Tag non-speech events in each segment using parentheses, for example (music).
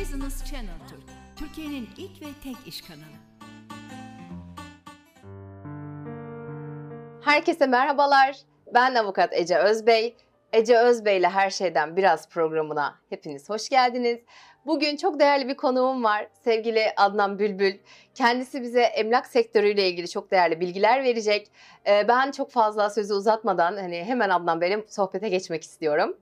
Business Channel Türk, Türkiye'nin ilk ve tek iş kanalı. Herkese merhabalar. Ben avukat Ece Özbey. Ece Özbey ile Her Şeyden Biraz programına hepiniz hoş geldiniz. Bugün çok değerli bir konuğum var. Sevgili Adnan Bülbül. Kendisi bize emlak sektörüyle ilgili çok değerli bilgiler verecek. Ee, ben çok fazla sözü uzatmadan hani hemen Adnan Bey'le sohbete geçmek istiyorum.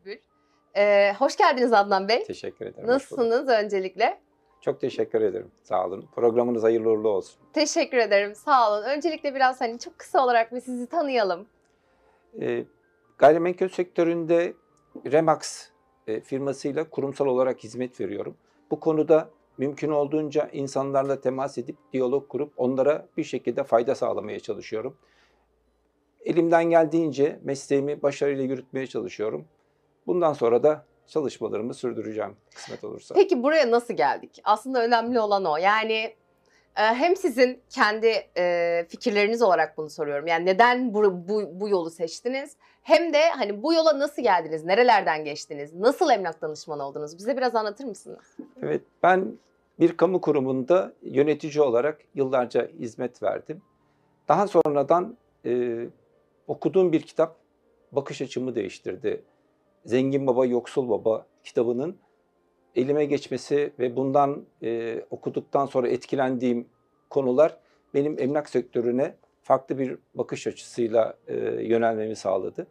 Ee, hoş geldiniz Adnan Bey. Teşekkür ederim. Nasılsınız öncelikle? Çok teşekkür ederim. Sağ olun. Programınız hayırlı uğurlu olsun. Teşekkür ederim. Sağ olun. Öncelikle biraz hani çok kısa olarak bir sizi tanıyalım. Ee, gayrimenkul sektöründe Remax e, firmasıyla kurumsal olarak hizmet veriyorum. Bu konuda mümkün olduğunca insanlarla temas edip diyalog kurup onlara bir şekilde fayda sağlamaya çalışıyorum. Elimden geldiğince mesleğimi başarıyla yürütmeye çalışıyorum. Bundan sonra da çalışmalarımı sürdüreceğim kısmet olursa. Peki buraya nasıl geldik? Aslında önemli olan o. Yani e, hem sizin kendi e, fikirleriniz olarak bunu soruyorum. Yani neden bu, bu, bu yolu seçtiniz? Hem de hani bu yola nasıl geldiniz? Nerelerden geçtiniz? Nasıl emlak danışmanı oldunuz? Bize biraz anlatır mısınız? Evet, ben bir kamu kurumunda yönetici olarak yıllarca hizmet verdim. Daha sonradan e, okuduğum bir kitap bakış açımı değiştirdi. Zengin Baba, Yoksul Baba kitabının elime geçmesi ve bundan e, okuduktan sonra etkilendiğim konular benim emlak sektörüne farklı bir bakış açısıyla e, yönelmemi sağladı.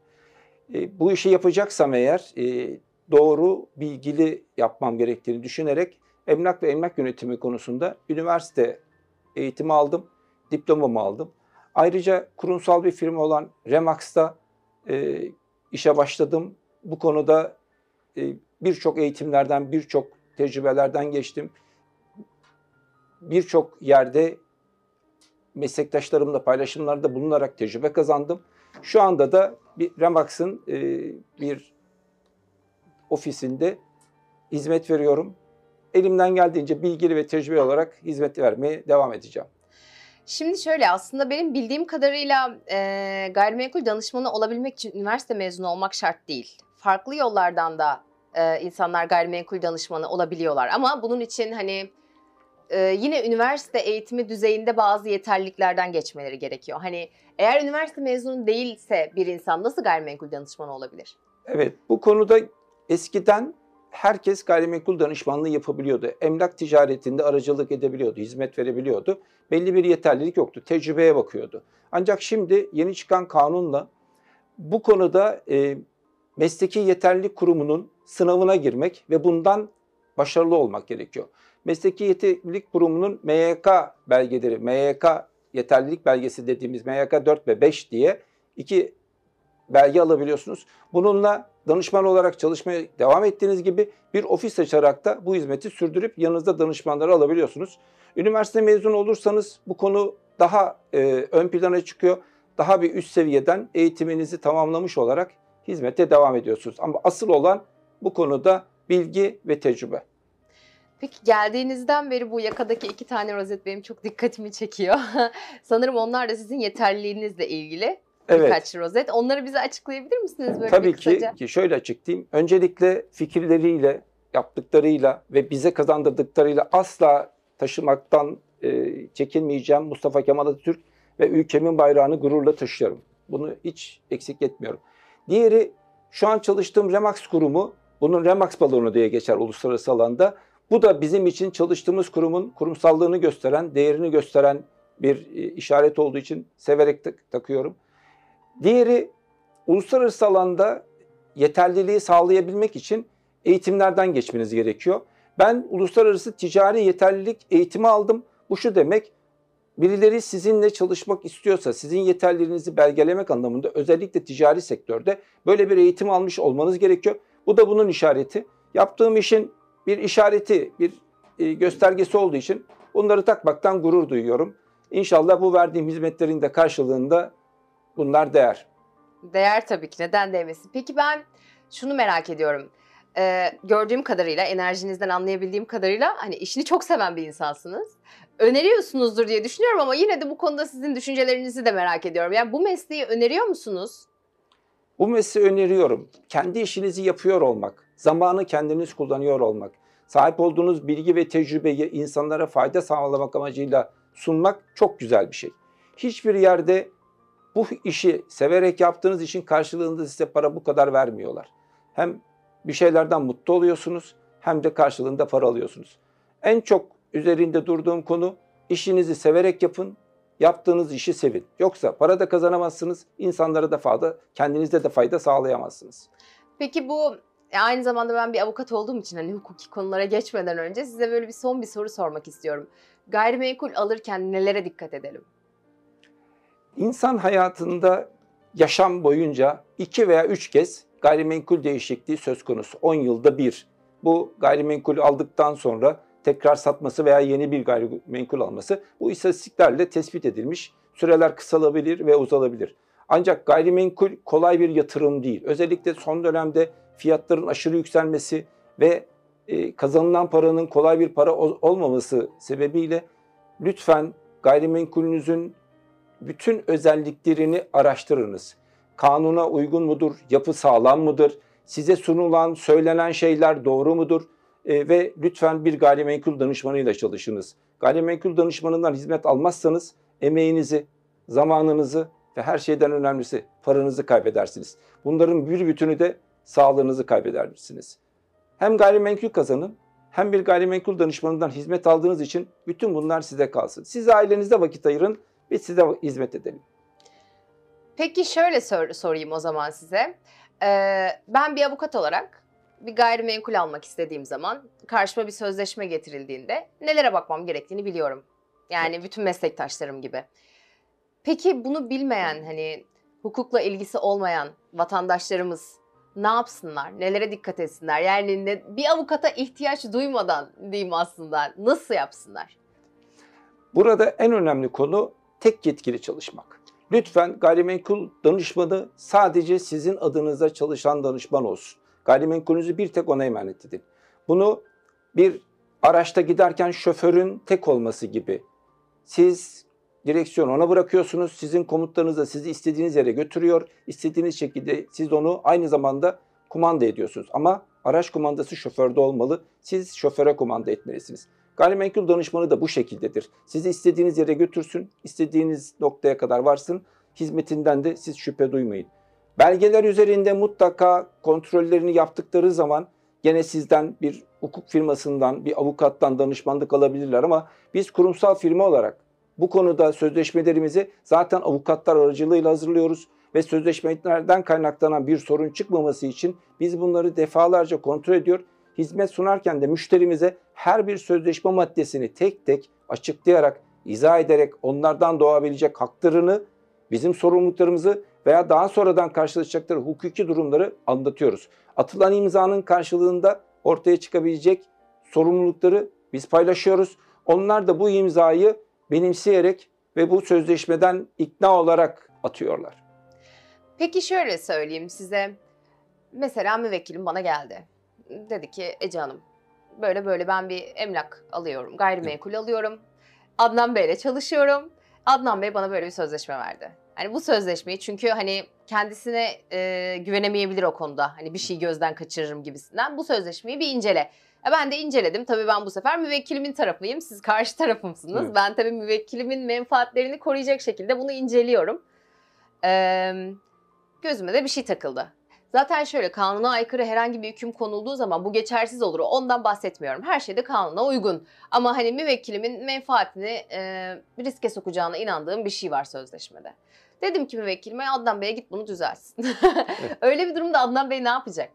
E, bu işi yapacaksam eğer e, doğru bilgili yapmam gerektiğini düşünerek emlak ve emlak yönetimi konusunda üniversite eğitimi aldım, diplomamı aldım. Ayrıca kurumsal bir firma olan Remax'ta e, işe başladım. Bu konuda e, birçok eğitimlerden, birçok tecrübelerden geçtim. Birçok yerde meslektaşlarımla paylaşımlarda bulunarak tecrübe kazandım. Şu anda da bir Remax'ın e, bir ofisinde hizmet veriyorum. Elimden geldiğince bilgili ve tecrübe olarak hizmet vermeye devam edeceğim. Şimdi şöyle aslında benim bildiğim kadarıyla e, gayrimenkul danışmanı olabilmek için üniversite mezunu olmak şart değil. Farklı yollardan da e, insanlar gayrimenkul danışmanı olabiliyorlar. Ama bunun için hani e, yine üniversite eğitimi düzeyinde bazı yeterliliklerden geçmeleri gerekiyor. Hani eğer üniversite mezunu değilse bir insan nasıl gayrimenkul danışmanı olabilir? Evet, bu konuda eskiden herkes gayrimenkul danışmanlığı yapabiliyordu. Emlak ticaretinde aracılık edebiliyordu, hizmet verebiliyordu. Belli bir yeterlilik yoktu, tecrübeye bakıyordu. Ancak şimdi yeni çıkan kanunla bu konuda e, mesleki yeterlilik kurumunun sınavına girmek ve bundan başarılı olmak gerekiyor. Mesleki yeterlilik kurumunun MYK belgeleri, MYK yeterlilik belgesi dediğimiz MYK 4 ve 5 diye iki belge alabiliyorsunuz. Bununla danışman olarak çalışmaya devam ettiğiniz gibi bir ofis açarak da bu hizmeti sürdürüp yanınızda danışmanları alabiliyorsunuz. Üniversite mezunu olursanız bu konu daha e, ön plana çıkıyor. Daha bir üst seviyeden eğitiminizi tamamlamış olarak hizmete devam ediyorsunuz. Ama asıl olan bu konuda bilgi ve tecrübe. Peki geldiğinizden beri bu yakadaki iki tane rozet benim çok dikkatimi çekiyor. (laughs) Sanırım onlar da sizin yeterliliğinizle ilgili Evet. birkaç rozet. Onları bize açıklayabilir misiniz böyle Tabii ki, ki şöyle açıklayayım. Öncelikle fikirleriyle, yaptıklarıyla ve bize kazandırdıklarıyla asla taşımaktan e, çekinmeyeceğim Mustafa Kemal Atatürk ve ülkemin bayrağını gururla taşıyorum. Bunu hiç eksik etmiyorum. Diğeri şu an çalıştığım Remax kurumu, bunun Remax balonu diye geçer uluslararası alanda. Bu da bizim için çalıştığımız kurumun kurumsallığını gösteren, değerini gösteren bir e, işaret olduğu için severek tak- takıyorum. Diğeri uluslararası alanda yeterliliği sağlayabilmek için eğitimlerden geçmeniz gerekiyor. Ben uluslararası ticari yeterlilik eğitimi aldım. Bu şu demek, birileri sizinle çalışmak istiyorsa, sizin yeterliliğinizi belgelemek anlamında özellikle ticari sektörde böyle bir eğitim almış olmanız gerekiyor. Bu da bunun işareti. Yaptığım işin bir işareti, bir e, göstergesi olduğu için bunları takmaktan gurur duyuyorum. İnşallah bu verdiğim hizmetlerin de karşılığında bunlar değer. Değer tabii ki. Neden değmesin? Peki ben şunu merak ediyorum. Ee, gördüğüm kadarıyla, enerjinizden anlayabildiğim kadarıyla hani işini çok seven bir insansınız. Öneriyorsunuzdur diye düşünüyorum ama yine de bu konuda sizin düşüncelerinizi de merak ediyorum. Yani bu mesleği öneriyor musunuz? Bu mesleği öneriyorum. Kendi işinizi yapıyor olmak, zamanı kendiniz kullanıyor olmak, Sahip olduğunuz bilgi ve tecrübeyi insanlara fayda sağlamak amacıyla sunmak çok güzel bir şey. Hiçbir yerde bu işi severek yaptığınız için karşılığında size para bu kadar vermiyorlar. Hem bir şeylerden mutlu oluyorsunuz hem de karşılığında para alıyorsunuz. En çok üzerinde durduğum konu işinizi severek yapın, yaptığınız işi sevin. Yoksa para da kazanamazsınız, insanlara da fayda, kendinize de fayda sağlayamazsınız. Peki bu e, aynı zamanda ben bir avukat olduğum için hani hukuki konulara geçmeden önce size böyle bir son bir soru sormak istiyorum. Gayrimenkul alırken nelere dikkat edelim? İnsan hayatında yaşam boyunca iki veya üç kez gayrimenkul değişikliği söz konusu. 10 yılda bir. Bu gayrimenkul aldıktan sonra tekrar satması veya yeni bir gayrimenkul alması bu istatistiklerle tespit edilmiş. Süreler kısalabilir ve uzalabilir. Ancak gayrimenkul kolay bir yatırım değil. Özellikle son dönemde fiyatların aşırı yükselmesi ve e, kazanılan paranın kolay bir para olmaması sebebiyle lütfen gayrimenkulünüzün bütün özelliklerini araştırınız. Kanuna uygun mudur? Yapı sağlam mıdır? Size sunulan, söylenen şeyler doğru mudur? E, ve lütfen bir gayrimenkul danışmanıyla çalışınız. Gayrimenkul danışmanından hizmet almazsanız emeğinizi, zamanınızı ve her şeyden önemlisi paranızı kaybedersiniz. Bunların bir bütünü de sağlığınızı kaybedersiniz. Hem gayrimenkul kazanın hem bir gayrimenkul danışmanından hizmet aldığınız için bütün bunlar size kalsın. Siz ailenizde vakit ayırın, biz size hizmet edelim. Peki şöyle sor, sorayım o zaman size. Ee, ben bir avukat olarak bir gayrimenkul almak istediğim zaman karşıma bir sözleşme getirildiğinde nelere bakmam gerektiğini biliyorum. Yani bütün meslektaşlarım gibi. Peki bunu bilmeyen hani hukukla ilgisi olmayan vatandaşlarımız ne yapsınlar? Nelere dikkat etsinler? Yani ne, bir avukata ihtiyaç duymadan diyeyim aslında nasıl yapsınlar? Burada en önemli konu tek yetkili çalışmak. Lütfen gayrimenkul danışmanı sadece sizin adınıza çalışan danışman olsun. Gayrimenkulünüzü bir tek ona emanet edin. Bunu bir araçta giderken şoförün tek olması gibi. Siz direksiyonu ona bırakıyorsunuz. Sizin komutlarınız da sizi istediğiniz yere götürüyor. İstediğiniz şekilde siz onu aynı zamanda kumanda ediyorsunuz. Ama araç kumandası şoförde olmalı. Siz şoföre kumanda etmelisiniz. Gayrimenkul danışmanı da bu şekildedir. Sizi istediğiniz yere götürsün, istediğiniz noktaya kadar varsın. Hizmetinden de siz şüphe duymayın. Belgeler üzerinde mutlaka kontrollerini yaptıkları zaman gene sizden bir hukuk firmasından, bir avukattan danışmanlık alabilirler ama biz kurumsal firma olarak bu konuda sözleşmelerimizi zaten avukatlar aracılığıyla hazırlıyoruz ve sözleşmelerden kaynaklanan bir sorun çıkmaması için biz bunları defalarca kontrol ediyor. Hizmet sunarken de müşterimize her bir sözleşme maddesini tek tek açıklayarak, izah ederek onlardan doğabilecek haklarını, bizim sorumluluklarımızı veya daha sonradan karşılaşacakları hukuki durumları anlatıyoruz. Atılan imzanın karşılığında ortaya çıkabilecek sorumlulukları biz paylaşıyoruz. Onlar da bu imzayı benimseyerek ve bu sözleşmeden ikna olarak atıyorlar. Peki şöyle söyleyeyim size. Mesela müvekkilim bana geldi. Dedi ki Ece Hanım böyle böyle ben bir emlak alıyorum, gayrimenkul alıyorum. Adnan Bey'le çalışıyorum. Adnan Bey bana böyle bir sözleşme verdi. Hani bu sözleşmeyi çünkü hani kendisine e, güvenemeyebilir o konuda. Hani bir şey gözden kaçırırım gibisinden. Bu sözleşmeyi bir incele. E ben de inceledim. Tabii ben bu sefer müvekkilimin tarafıyım. Siz karşı tarafımsınız. Evet. Ben tabii müvekkilimin menfaatlerini koruyacak şekilde bunu inceliyorum. Ee, gözüme de bir şey takıldı. Zaten şöyle kanuna aykırı herhangi bir hüküm konulduğu zaman bu geçersiz olur. Ondan bahsetmiyorum. Her şey de kanuna uygun. Ama hani müvekkilimin menfaatini e, riske sokacağına inandığım bir şey var sözleşmede. Dedim ki müvekkilime Adnan Bey'e git bunu düzelsin. (laughs) Öyle bir durumda Adnan Bey ne yapacak?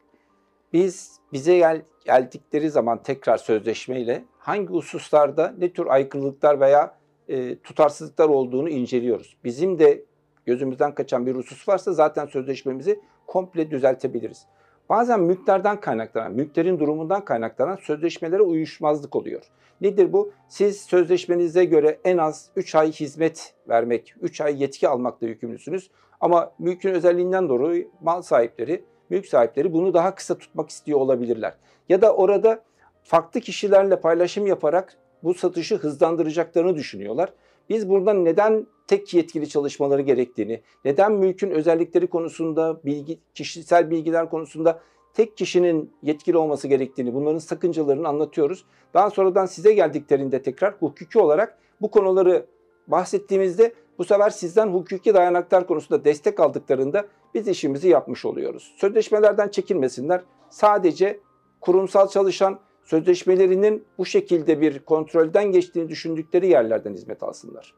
Biz bize gel, geldikleri zaman tekrar sözleşmeyle hangi hususlarda ne tür aykırılıklar veya e, tutarsızlıklar olduğunu inceliyoruz. Bizim de gözümüzden kaçan bir husus varsa zaten sözleşmemizi komple düzeltebiliriz. Bazen mülklerden kaynaklanan, mülklerin durumundan kaynaklanan sözleşmelere uyuşmazlık oluyor. Nedir bu? Siz sözleşmenize göre en az 3 ay hizmet vermek, 3 ay yetki almakla yükümlüsünüz. Ama mülkün özelliğinden dolayı mal sahipleri, mülk sahipleri bunu daha kısa tutmak istiyor olabilirler. Ya da orada farklı kişilerle paylaşım yaparak bu satışı hızlandıracaklarını düşünüyorlar. Biz buradan neden tek yetkili çalışmaları gerektiğini, neden mülkün özellikleri konusunda, bilgi, kişisel bilgiler konusunda tek kişinin yetkili olması gerektiğini, bunların sakıncalarını anlatıyoruz. Daha sonradan size geldiklerinde tekrar hukuki olarak bu konuları bahsettiğimizde bu sefer sizden hukuki dayanaklar konusunda destek aldıklarında biz işimizi yapmış oluyoruz. Sözleşmelerden çekinmesinler. Sadece kurumsal çalışan sözleşmelerinin bu şekilde bir kontrolden geçtiğini düşündükleri yerlerden hizmet alsınlar.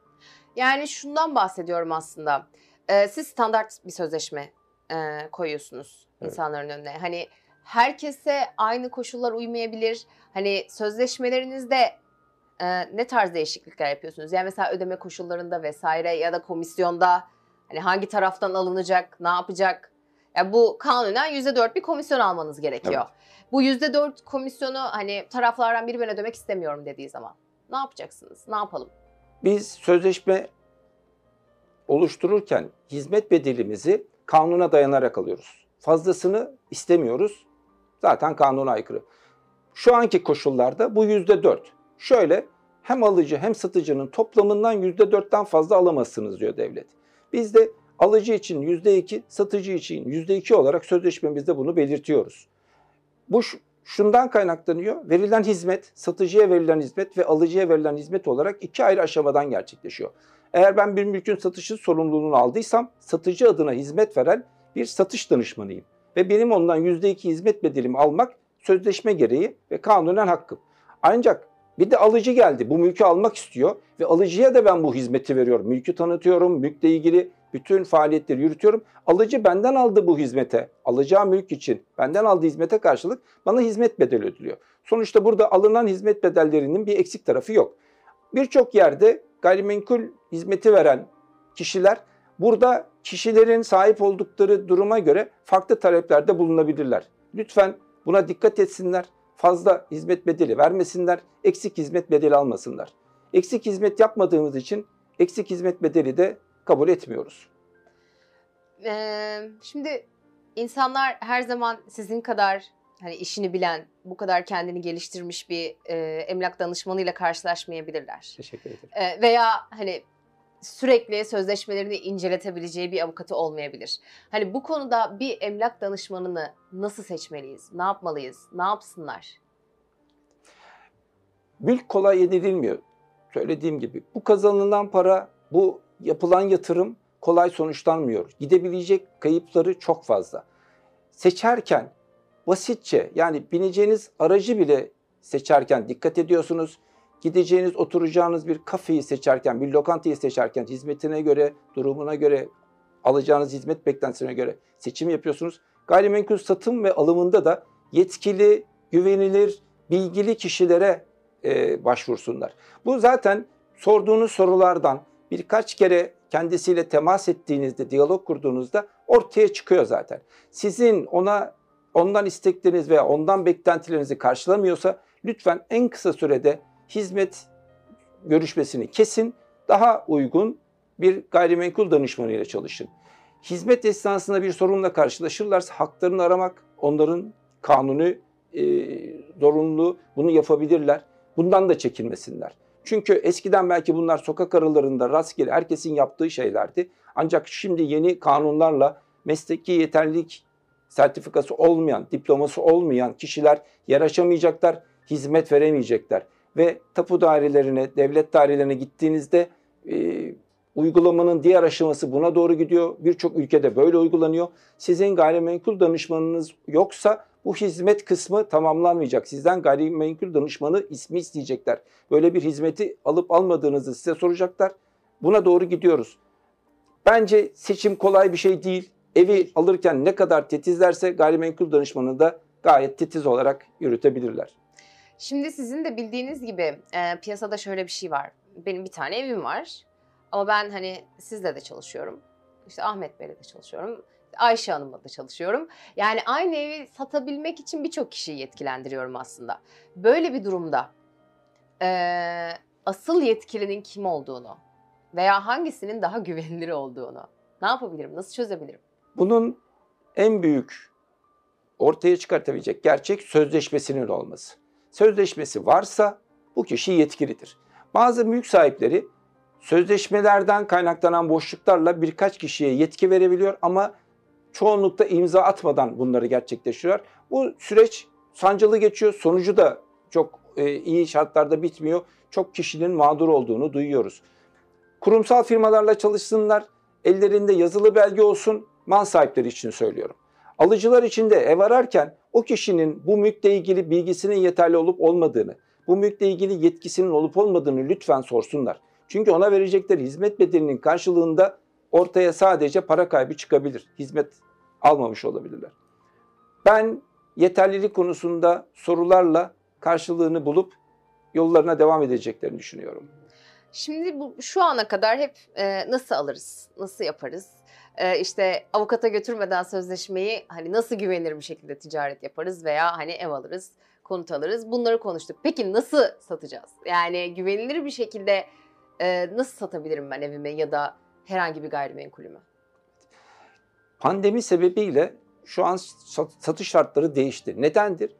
Yani şundan bahsediyorum aslında. Ee, siz standart bir sözleşme e, koyuyorsunuz Evet. insanların önüne. Hani herkese aynı koşullar uymayabilir. Hani sözleşmelerinizde e, ne tarz değişiklikler yapıyorsunuz? Yani mesela ödeme koşullarında vesaire ya da komisyonda hani hangi taraftan alınacak, ne yapacak? Ya bu kanunen %4 bir komisyon almanız gerekiyor. Bu %4 komisyonu hani taraflardan biri ben ödemek istemiyorum dediği zaman ne yapacaksınız? Ne yapalım? Biz sözleşme oluştururken hizmet bedelimizi kanuna dayanarak alıyoruz. Fazlasını istemiyoruz. Zaten kanuna aykırı. Şu anki koşullarda bu yüzde dört. Şöyle hem alıcı hem satıcının toplamından yüzde dörtten fazla alamazsınız diyor devlet. Biz de alıcı için yüzde iki, satıcı için yüzde iki olarak sözleşmemizde bunu belirtiyoruz. Bu şundan kaynaklanıyor. Verilen hizmet, satıcıya verilen hizmet ve alıcıya verilen hizmet olarak iki ayrı aşamadan gerçekleşiyor. Eğer ben bir mülkün satışı sorumluluğunu aldıysam satıcı adına hizmet veren bir satış danışmanıyım. Ve benim ondan %2 hizmet bedelimi almak sözleşme gereği ve kanunen hakkım. Ancak bir de alıcı geldi bu mülkü almak istiyor ve alıcıya da ben bu hizmeti veriyorum. Mülkü tanıtıyorum, mülkle ilgili bütün faaliyetleri yürütüyorum. Alıcı benden aldı bu hizmete, alacağı mülk için benden aldığı hizmete karşılık bana hizmet bedeli ödülüyor. Sonuçta burada alınan hizmet bedellerinin bir eksik tarafı yok. Birçok yerde gayrimenkul hizmeti veren kişiler burada kişilerin sahip oldukları duruma göre farklı taleplerde bulunabilirler. Lütfen buna dikkat etsinler. Fazla hizmet bedeli vermesinler, eksik hizmet bedeli almasınlar. Eksik hizmet yapmadığımız için eksik hizmet bedeli de kabul etmiyoruz. Ee, şimdi insanlar her zaman sizin kadar hani işini bilen, bu kadar kendini geliştirmiş bir e, emlak danışmanıyla karşılaşmayabilirler. Teşekkür ederim. Ee, veya hani sürekli sözleşmelerini inceletebileceği bir avukatı olmayabilir. Hani bu konuda bir emlak danışmanını nasıl seçmeliyiz? Ne yapmalıyız? Ne yapsınlar? Mülk kolay yenilmiyor. Söylediğim gibi bu kazanılan para, bu yapılan yatırım kolay sonuçlanmıyor. Gidebilecek kayıpları çok fazla. Seçerken basitçe yani bineceğiniz aracı bile seçerken dikkat ediyorsunuz. Gideceğiniz, oturacağınız bir kafeyi seçerken, bir lokantayı seçerken hizmetine göre, durumuna göre, alacağınız hizmet beklentisine göre seçim yapıyorsunuz. Gayrimenkul satım ve alımında da yetkili, güvenilir, bilgili kişilere e, başvursunlar. Bu zaten sorduğunuz sorulardan birkaç kere kendisiyle temas ettiğinizde, diyalog kurduğunuzda ortaya çıkıyor zaten. Sizin ona ondan istekleriniz veya ondan beklentilerinizi karşılamıyorsa lütfen en kısa sürede hizmet görüşmesini kesin, daha uygun bir gayrimenkul danışmanıyla çalışın. Hizmet esnasında bir sorunla karşılaşırlarsa haklarını aramak onların kanuni e, zorunluluğu bunu yapabilirler. Bundan da çekinmesinler. Çünkü eskiden belki bunlar sokak aralarında rastgele herkesin yaptığı şeylerdi. Ancak şimdi yeni kanunlarla mesleki yeterlilik sertifikası olmayan, diploması olmayan kişiler yer açamayacaklar, hizmet veremeyecekler. Ve tapu dairelerine, devlet dairelerine gittiğinizde e, uygulamanın diğer aşaması buna doğru gidiyor. Birçok ülkede böyle uygulanıyor. Sizin gayrimenkul danışmanınız yoksa bu hizmet kısmı tamamlanmayacak. Sizden gayrimenkul danışmanı ismi isteyecekler. Böyle bir hizmeti alıp almadığınızı size soracaklar. Buna doğru gidiyoruz. Bence seçim kolay bir şey değil. Evi alırken ne kadar titizlerse gayrimenkul danışmanı da gayet titiz olarak yürütebilirler. Şimdi sizin de bildiğiniz gibi e, piyasada şöyle bir şey var. Benim bir tane evim var. Ama ben hani sizle de çalışıyorum. İşte Ahmet Bey'le de çalışıyorum. Ayşe Hanım'la da çalışıyorum. Yani aynı evi satabilmek için birçok kişiyi yetkilendiriyorum aslında. Böyle bir durumda e, asıl yetkilinin kim olduğunu veya hangisinin daha güvenilir olduğunu ne yapabilirim, nasıl çözebilirim? Bunun en büyük ortaya çıkartabilecek gerçek sözleşmesinin olması. Sözleşmesi varsa bu kişi yetkilidir. Bazı mülk sahipleri sözleşmelerden kaynaklanan boşluklarla birkaç kişiye yetki verebiliyor ama çoğunlukta imza atmadan bunları gerçekleştiriyorlar. Bu süreç sancılı geçiyor. Sonucu da çok e, iyi şartlarda bitmiyor. Çok kişinin mağdur olduğunu duyuyoruz. Kurumsal firmalarla çalışsınlar. Ellerinde yazılı belge olsun. Mal sahipleri için söylüyorum. Alıcılar için de ev ararken o kişinin bu mülkle ilgili bilgisinin yeterli olup olmadığını, bu mülkle ilgili yetkisinin olup olmadığını lütfen sorsunlar. Çünkü ona verecekleri hizmet bedelinin karşılığında ortaya sadece para kaybı çıkabilir. Hizmet almamış olabilirler. Ben yeterlilik konusunda sorularla karşılığını bulup yollarına devam edeceklerini düşünüyorum. Şimdi bu şu ana kadar hep e, nasıl alırız, nasıl yaparız? E, işte avukata götürmeden sözleşmeyi hani nasıl güvenilir bir şekilde ticaret yaparız veya hani ev alırız, konut alırız. Bunları konuştuk. Peki nasıl satacağız? Yani güvenilir bir şekilde e, nasıl satabilirim ben evimi ya da herhangi bir gayrimenkulümü? Pandemi sebebiyle şu an satış şartları değişti. Nedendir?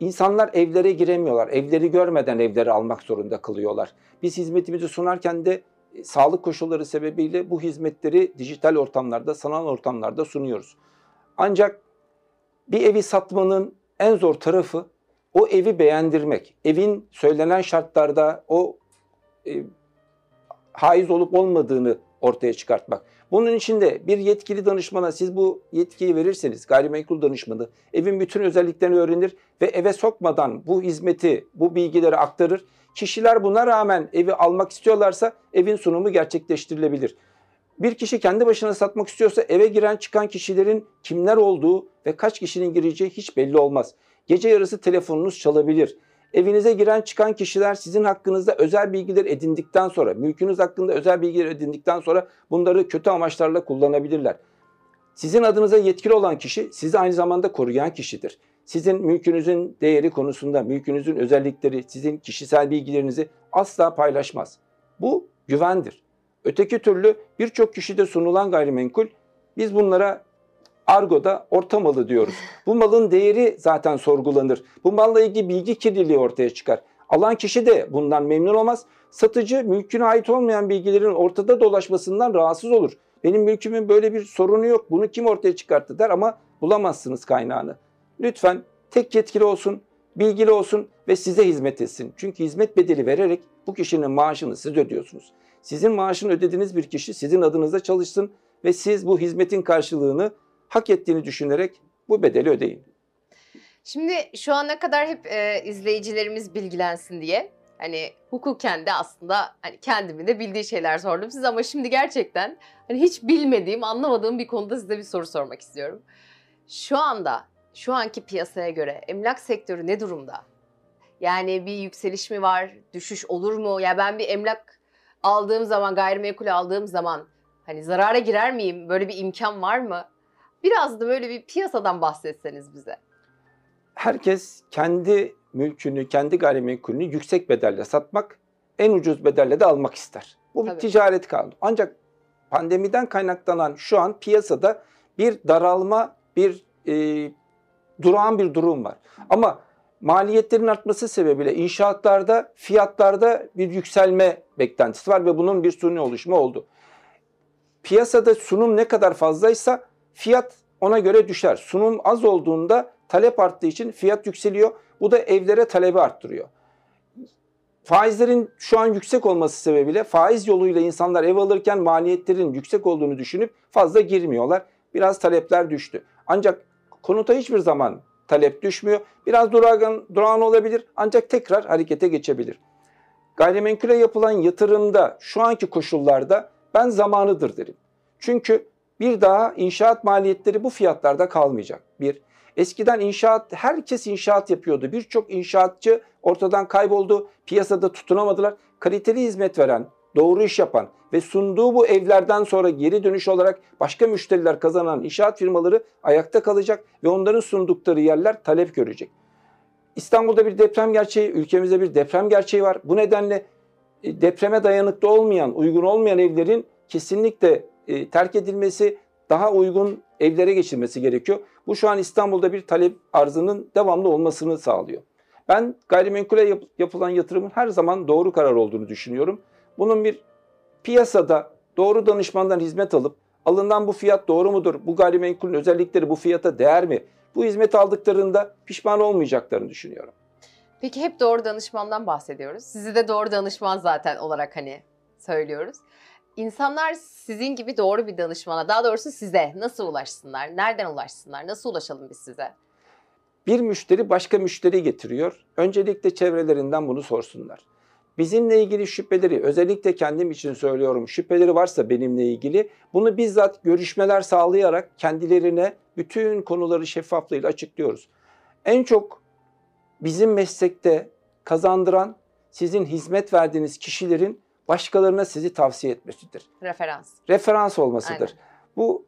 İnsanlar evlere giremiyorlar. Evleri görmeden evleri almak zorunda kalıyorlar. Biz hizmetimizi sunarken de e, sağlık koşulları sebebiyle bu hizmetleri dijital ortamlarda, sanal ortamlarda sunuyoruz. Ancak bir evi satmanın en zor tarafı o evi beğendirmek. Evin söylenen şartlarda o e, haiz olup olmadığını ortaya çıkartmak. Bunun için de bir yetkili danışmana siz bu yetkiyi verirseniz gayrimenkul danışmanı evin bütün özelliklerini öğrenir ve eve sokmadan bu hizmeti, bu bilgileri aktarır. Kişiler buna rağmen evi almak istiyorlarsa evin sunumu gerçekleştirilebilir. Bir kişi kendi başına satmak istiyorsa eve giren çıkan kişilerin kimler olduğu ve kaç kişinin gireceği hiç belli olmaz. Gece yarısı telefonunuz çalabilir. Evinize giren çıkan kişiler sizin hakkınızda özel bilgiler edindikten sonra, mülkünüz hakkında özel bilgiler edindikten sonra bunları kötü amaçlarla kullanabilirler. Sizin adınıza yetkili olan kişi sizi aynı zamanda koruyan kişidir. Sizin mülkünüzün değeri konusunda, mülkünüzün özellikleri, sizin kişisel bilgilerinizi asla paylaşmaz. Bu güvendir. Öteki türlü birçok kişide sunulan gayrimenkul biz bunlara Argo'da orta malı diyoruz. Bu malın değeri zaten sorgulanır. Bu malla ilgili bilgi kirliliği ortaya çıkar. Alan kişi de bundan memnun olmaz. Satıcı mülküne ait olmayan bilgilerin ortada dolaşmasından rahatsız olur. Benim mülkümün böyle bir sorunu yok. Bunu kim ortaya çıkarttı der ama bulamazsınız kaynağını. Lütfen tek yetkili olsun, bilgili olsun ve size hizmet etsin. Çünkü hizmet bedeli vererek bu kişinin maaşını siz ödüyorsunuz. Sizin maaşını ödediğiniz bir kişi sizin adınıza çalışsın ve siz bu hizmetin karşılığını hak ettiğini düşünerek bu bedeli ödeyin. Şimdi şu ana kadar hep e, izleyicilerimiz bilgilensin diye hani hukuken de aslında hani kendimin de bildiği şeyler sordum size ama şimdi gerçekten hani hiç bilmediğim, anlamadığım bir konuda size bir soru sormak istiyorum. Şu anda şu anki piyasaya göre emlak sektörü ne durumda? Yani bir yükseliş mi var, düşüş olur mu? Ya ben bir emlak aldığım zaman, gayrimenkul aldığım zaman hani zarara girer miyim? Böyle bir imkan var mı? Biraz da böyle bir piyasadan bahsetseniz bize. Herkes kendi mülkünü, kendi gayrimenkulünü yüksek bedelle satmak, en ucuz bedelle de almak ister. Bu bir Tabii. ticaret kanunu. Ancak pandemiden kaynaklanan şu an piyasada bir daralma, bir e, durağan bir durum var. Ama maliyetlerin artması sebebiyle inşaatlarda, fiyatlarda bir yükselme beklentisi var ve bunun bir suni oluşumu oldu. Piyasada sunum ne kadar fazlaysa fiyat ona göre düşer. Sunum az olduğunda talep arttığı için fiyat yükseliyor. Bu da evlere talebi arttırıyor. Faizlerin şu an yüksek olması sebebiyle faiz yoluyla insanlar ev alırken maliyetlerin yüksek olduğunu düşünüp fazla girmiyorlar. Biraz talepler düştü. Ancak konuta hiçbir zaman talep düşmüyor. Biraz durağan, durağan olabilir ancak tekrar harekete geçebilir. Gayrimenkule yapılan yatırımda şu anki koşullarda ben zamanıdır derim. Çünkü bir daha inşaat maliyetleri bu fiyatlarda kalmayacak. Bir, eskiden inşaat, herkes inşaat yapıyordu. Birçok inşaatçı ortadan kayboldu, piyasada tutunamadılar. Kaliteli hizmet veren, doğru iş yapan ve sunduğu bu evlerden sonra geri dönüş olarak başka müşteriler kazanan inşaat firmaları ayakta kalacak ve onların sundukları yerler talep görecek. İstanbul'da bir deprem gerçeği, ülkemizde bir deprem gerçeği var. Bu nedenle e, depreme dayanıklı olmayan, uygun olmayan evlerin kesinlikle e, terk edilmesi, daha uygun evlere geçilmesi gerekiyor. Bu şu an İstanbul'da bir talep arzının devamlı olmasını sağlıyor. Ben gayrimenkule yap, yapılan yatırımın her zaman doğru karar olduğunu düşünüyorum. Bunun bir piyasada doğru danışmandan hizmet alıp Alınan bu fiyat doğru mudur? Bu gayrimenkulün özellikleri bu fiyata değer mi? Bu hizmet aldıklarında pişman olmayacaklarını düşünüyorum. Peki hep doğru danışmandan bahsediyoruz. Sizi de doğru danışman zaten olarak hani söylüyoruz. İnsanlar sizin gibi doğru bir danışmana, daha doğrusu size nasıl ulaşsınlar? Nereden ulaşsınlar? Nasıl ulaşalım biz size? Bir müşteri başka müşteri getiriyor. Öncelikle çevrelerinden bunu sorsunlar. Bizimle ilgili şüpheleri, özellikle kendim için söylüyorum, şüpheleri varsa benimle ilgili bunu bizzat görüşmeler sağlayarak kendilerine bütün konuları şeffaflığıyla açıklıyoruz. En çok bizim meslekte kazandıran sizin hizmet verdiğiniz kişilerin başkalarına sizi tavsiye etmesidir. Referans. Referans olmasıdır. Aynen. Bu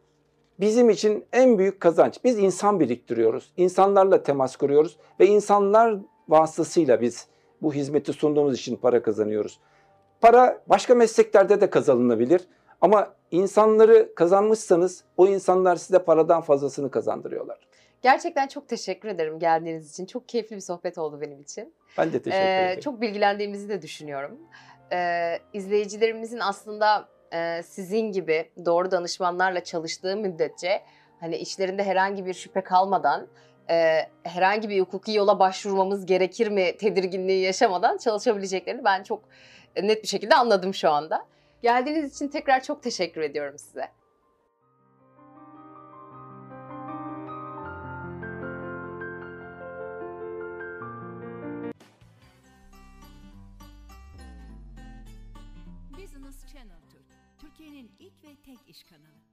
bizim için en büyük kazanç. Biz insan biriktiriyoruz. İnsanlarla temas kuruyoruz ve insanlar vasıtasıyla biz bu hizmeti sunduğumuz için para kazanıyoruz. Para başka mesleklerde de kazanılabilir ama insanları kazanmışsanız o insanlar size paradan fazlasını kazandırıyorlar. Gerçekten çok teşekkür ederim geldiğiniz için. Çok keyifli bir sohbet oldu benim için. Ben de teşekkür Ee, ederim. çok bilgilendiğimizi de düşünüyorum. Ee, izleyicilerimizin aslında e, sizin gibi doğru danışmanlarla çalıştığı müddetçe hani işlerinde herhangi bir şüphe kalmadan e, herhangi bir hukuki yola başvurmamız gerekir mi tedirginliği yaşamadan çalışabileceklerini ben çok net bir şekilde anladım şu anda. Geldiğiniz için tekrar çok teşekkür ediyorum size. Türkiye'nin ilk ve tek iş kanalı.